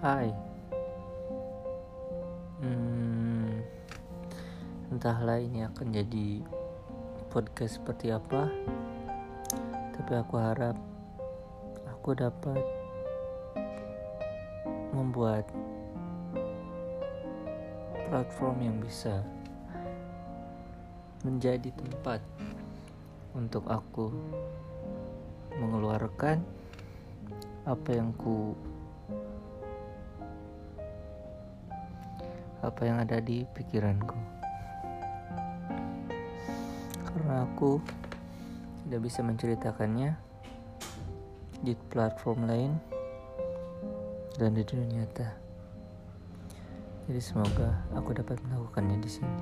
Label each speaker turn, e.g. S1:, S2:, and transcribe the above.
S1: Hai. Hmm, Entahlah ini akan jadi podcast seperti apa. Tapi aku harap Aku dapat Membuat Platform yang bisa Menjadi tempat Untuk aku Mengeluarkan Apa yang ku apa yang ada di pikiranku. Karena aku tidak bisa menceritakannya di platform lain dan di dunia nyata. Jadi semoga aku dapat melakukannya di sini.